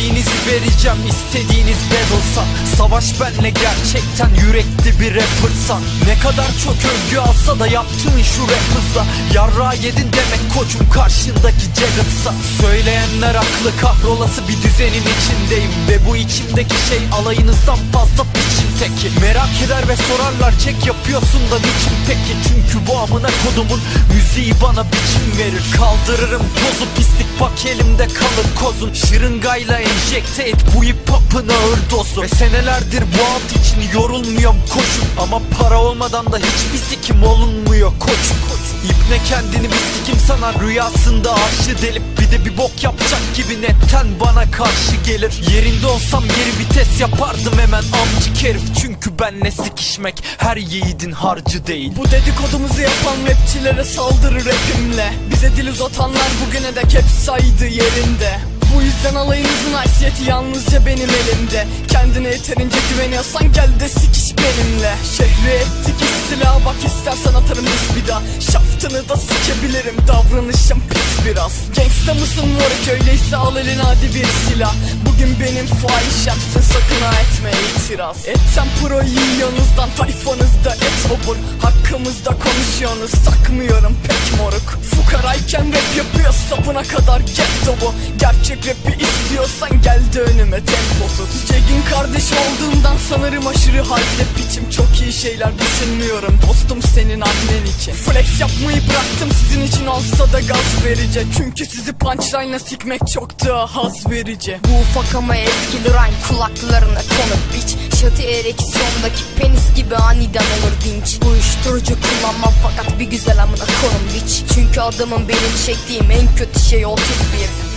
vereceğim istediğiniz battle'sa Savaş benle gerçekten yürekli bir rappersan Ne kadar çok övgü alsa da yaptığın şu rap hızla Yarra yedin demek koçum karşındaki Jagger'sa. Söyleyenler haklı kahrolası bir düzenin içindeyim. Ve bu içimdeki şey alayınızdan fazla piçin teki. Merak eder ve sorarlar çek yapıyorsun da niçin peki? Çünkü bu amına kodumun müziği bana biçim verir. Kaldırırım tozu pislik bak elimde kalır kozun. Şırıngayla enjekte et bu hip hop'un ağır dozu. Ve senelerdir bu alt için yorulmuyorum koşun Ama para olmadan da hiçbir sikim olunmuyor koçum. İbne kendini bir sikim sanar rüyasında arşı delip Bir de bir bok yapacak gibi netten bana karşı gelir. Yerinde olsam geri vites yapardım hemen amcık herif. Çünkü benle sikişmek her yiğidin harcı değil. Bu dedikodumuzu yapan rapçilere saldırır rapimle Bize dil uzatanlar bugüne dek hep saydı yerinde bu yüzden alayınızın haysiyeti yalnızca benim elimde. Kendine yeterince güveniyorsan gel de sikiş benimle. Şehri ettik istila bak istersen atarım biz bir daha. Şaftını da sikebilirim davranışım pis biraz. Gangsta mısın moruk öyleyse al eline hadi bir silah. Bugün benim fahişemsin sakın ha etme itiraz. Etten pro yiyorsunuzdan tayfanızda et obur Hakkımızda konuşuyorsunuz. Takmıyorum pek moruk. Fukarayken rap yapıyor sapına kadar getto bu Gerçek rapi istiyorsan gel de önüme tempo tut. Jack'in kardeşi olduğumdan sanırım aşırı halde. Piçim Çok iyi şeyler düşünmüyorum dostum senin annen için. Flex yapmayı bıraktım sizin için olsa da gaz verici. Çünkü sizi punchline'la sikmek çok daha haz verici. Bu ufak ama etkili rhyme kulaklarına konuk biç Şatı ereksiyondaki penis gibi aniden olur dinç Uyuşturucu kullanmam fakat bir güzel amına konum biç Çünkü adamın benim çektiğim en kötü şey 31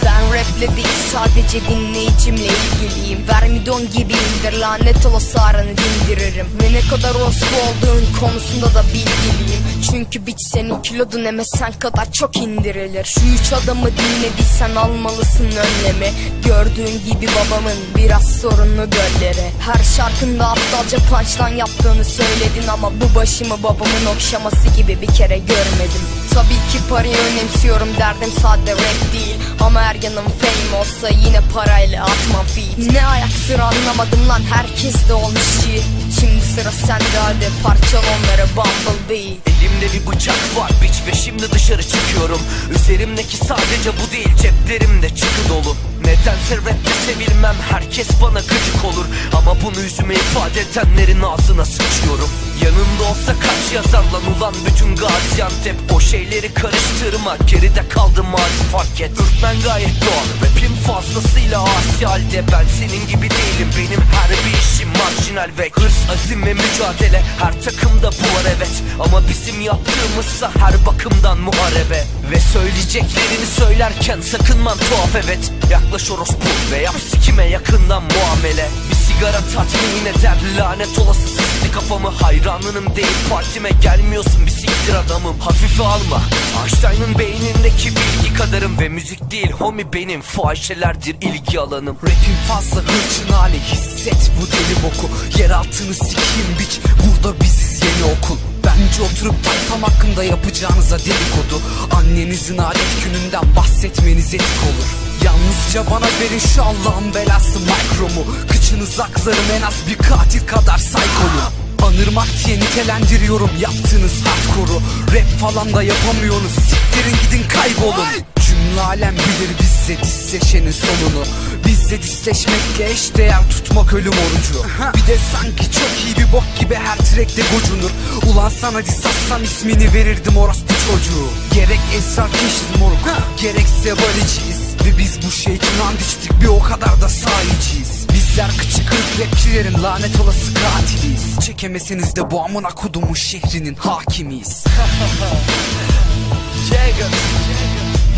ben raple değil sadece dinleyicimle ilgiliyim. Vermidon gibiyimdir lanet olası aranı dindiririm. Ve ne kadar orospu olduğun konusunda da bilgiliyim Çünkü biç senin kilodun emesen kadar çok indirilir. Şu üç adamı dinlediysen almalısın önlemi. Gördüğün gibi babamın biraz sorunlu gölleri. Her şarkında aptalca punchline yaptığını söyledin Ama bu başımı babamın okşaması gibi bir kere görmedim. Tabii ki parayı önemsiyorum derdim sade rap değil. Ama her yanım fame olsa yine parayla atmam feed Ne ayaktır anlamadım lan herkes de olmuş G. Şimdi sıra sende hadi parçal onları Bumblebee Elimde bir bıçak var. Biç ve şimdi dışarı çıkıyorum. Üzerimdeki sadece bu değil ceplerimde çıkı dolu. Nedense rapte sevilmem herkes bana gıcık olur. Ama bunu yüzüme ifade edenlerin ağzına sıçıyorum Yanında olsa kaç yazar lan? Ulan bütün Gaziantep O şeyleri karıştırma. Geride kaldım hadi fark et. Ürkmen gayet doğal. Rapim fazlasıyla asi halde. Ben senin gibi değilim. Benim her bir işim marjinal ve Hırs azim ve mücadele. Her takımda bu var evet. Ama bizim yaptığımızsa her bakımdan muharebe. Ve söyleyeceklerini söylerken sakınman tuhaf evet. Yaklaş orospu ve yap sikime yakından muamele. Bir sigara tatmin eder lanet olası sisli kafamı Hayranınım değil partime gelmiyorsun bir siktir adamım. Hafife alma. Einstein'ın beynindeki bilgi kadarım Ve müzik değil homi benim. Fahişelerdir ilgi alanım. Rapim fazla hırçın hali. Hisset bu deli boku. Yer altını sikeyim biç. Burada biziz yeni okul. Bence oturup tayfam hakkında yapacağınıza dedikodu. Annenizin adet gününden bahsetmeniz etik olur. Yalnızca bana verin şu Allah'ın belası mikromu. Kıçınız aklarım en az bir katil kadar saykoyu Anırmak diye nitelendiriyorum yaptığınız hardcore'u. Rap falan da yapamıyorsunuz siktirin gidin kaybolun. Cümle alem bilir bizle disleşenin sonunu. Bizle disleşmekle eşdeğer tutmak ölüm orucu. Bir de sanki çok iyi bir bok gibi her trackte gocunur. Ulan sana dis atsam ismini verirdim orospu çocuğu. Gerek esrar keşiz moruk gerekse baliciyiz Ve biz bu şey için and içtik bir o kadar da sahiciyiz. Bizler kıçı kırık rapçilerin lanet olası katiliyiz Çekemeseniz de bu amına kodumun şehrinin hakimiyiz. Jagger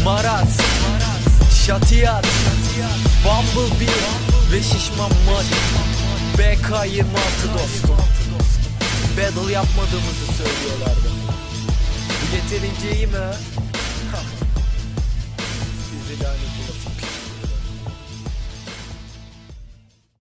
Maraz Şatiyat Bumblebee Ve Şişman Mali BK26 dostum Battle yapmadığımızı söylüyorlardı. Bu yeterince iyi mi? Sizi lanet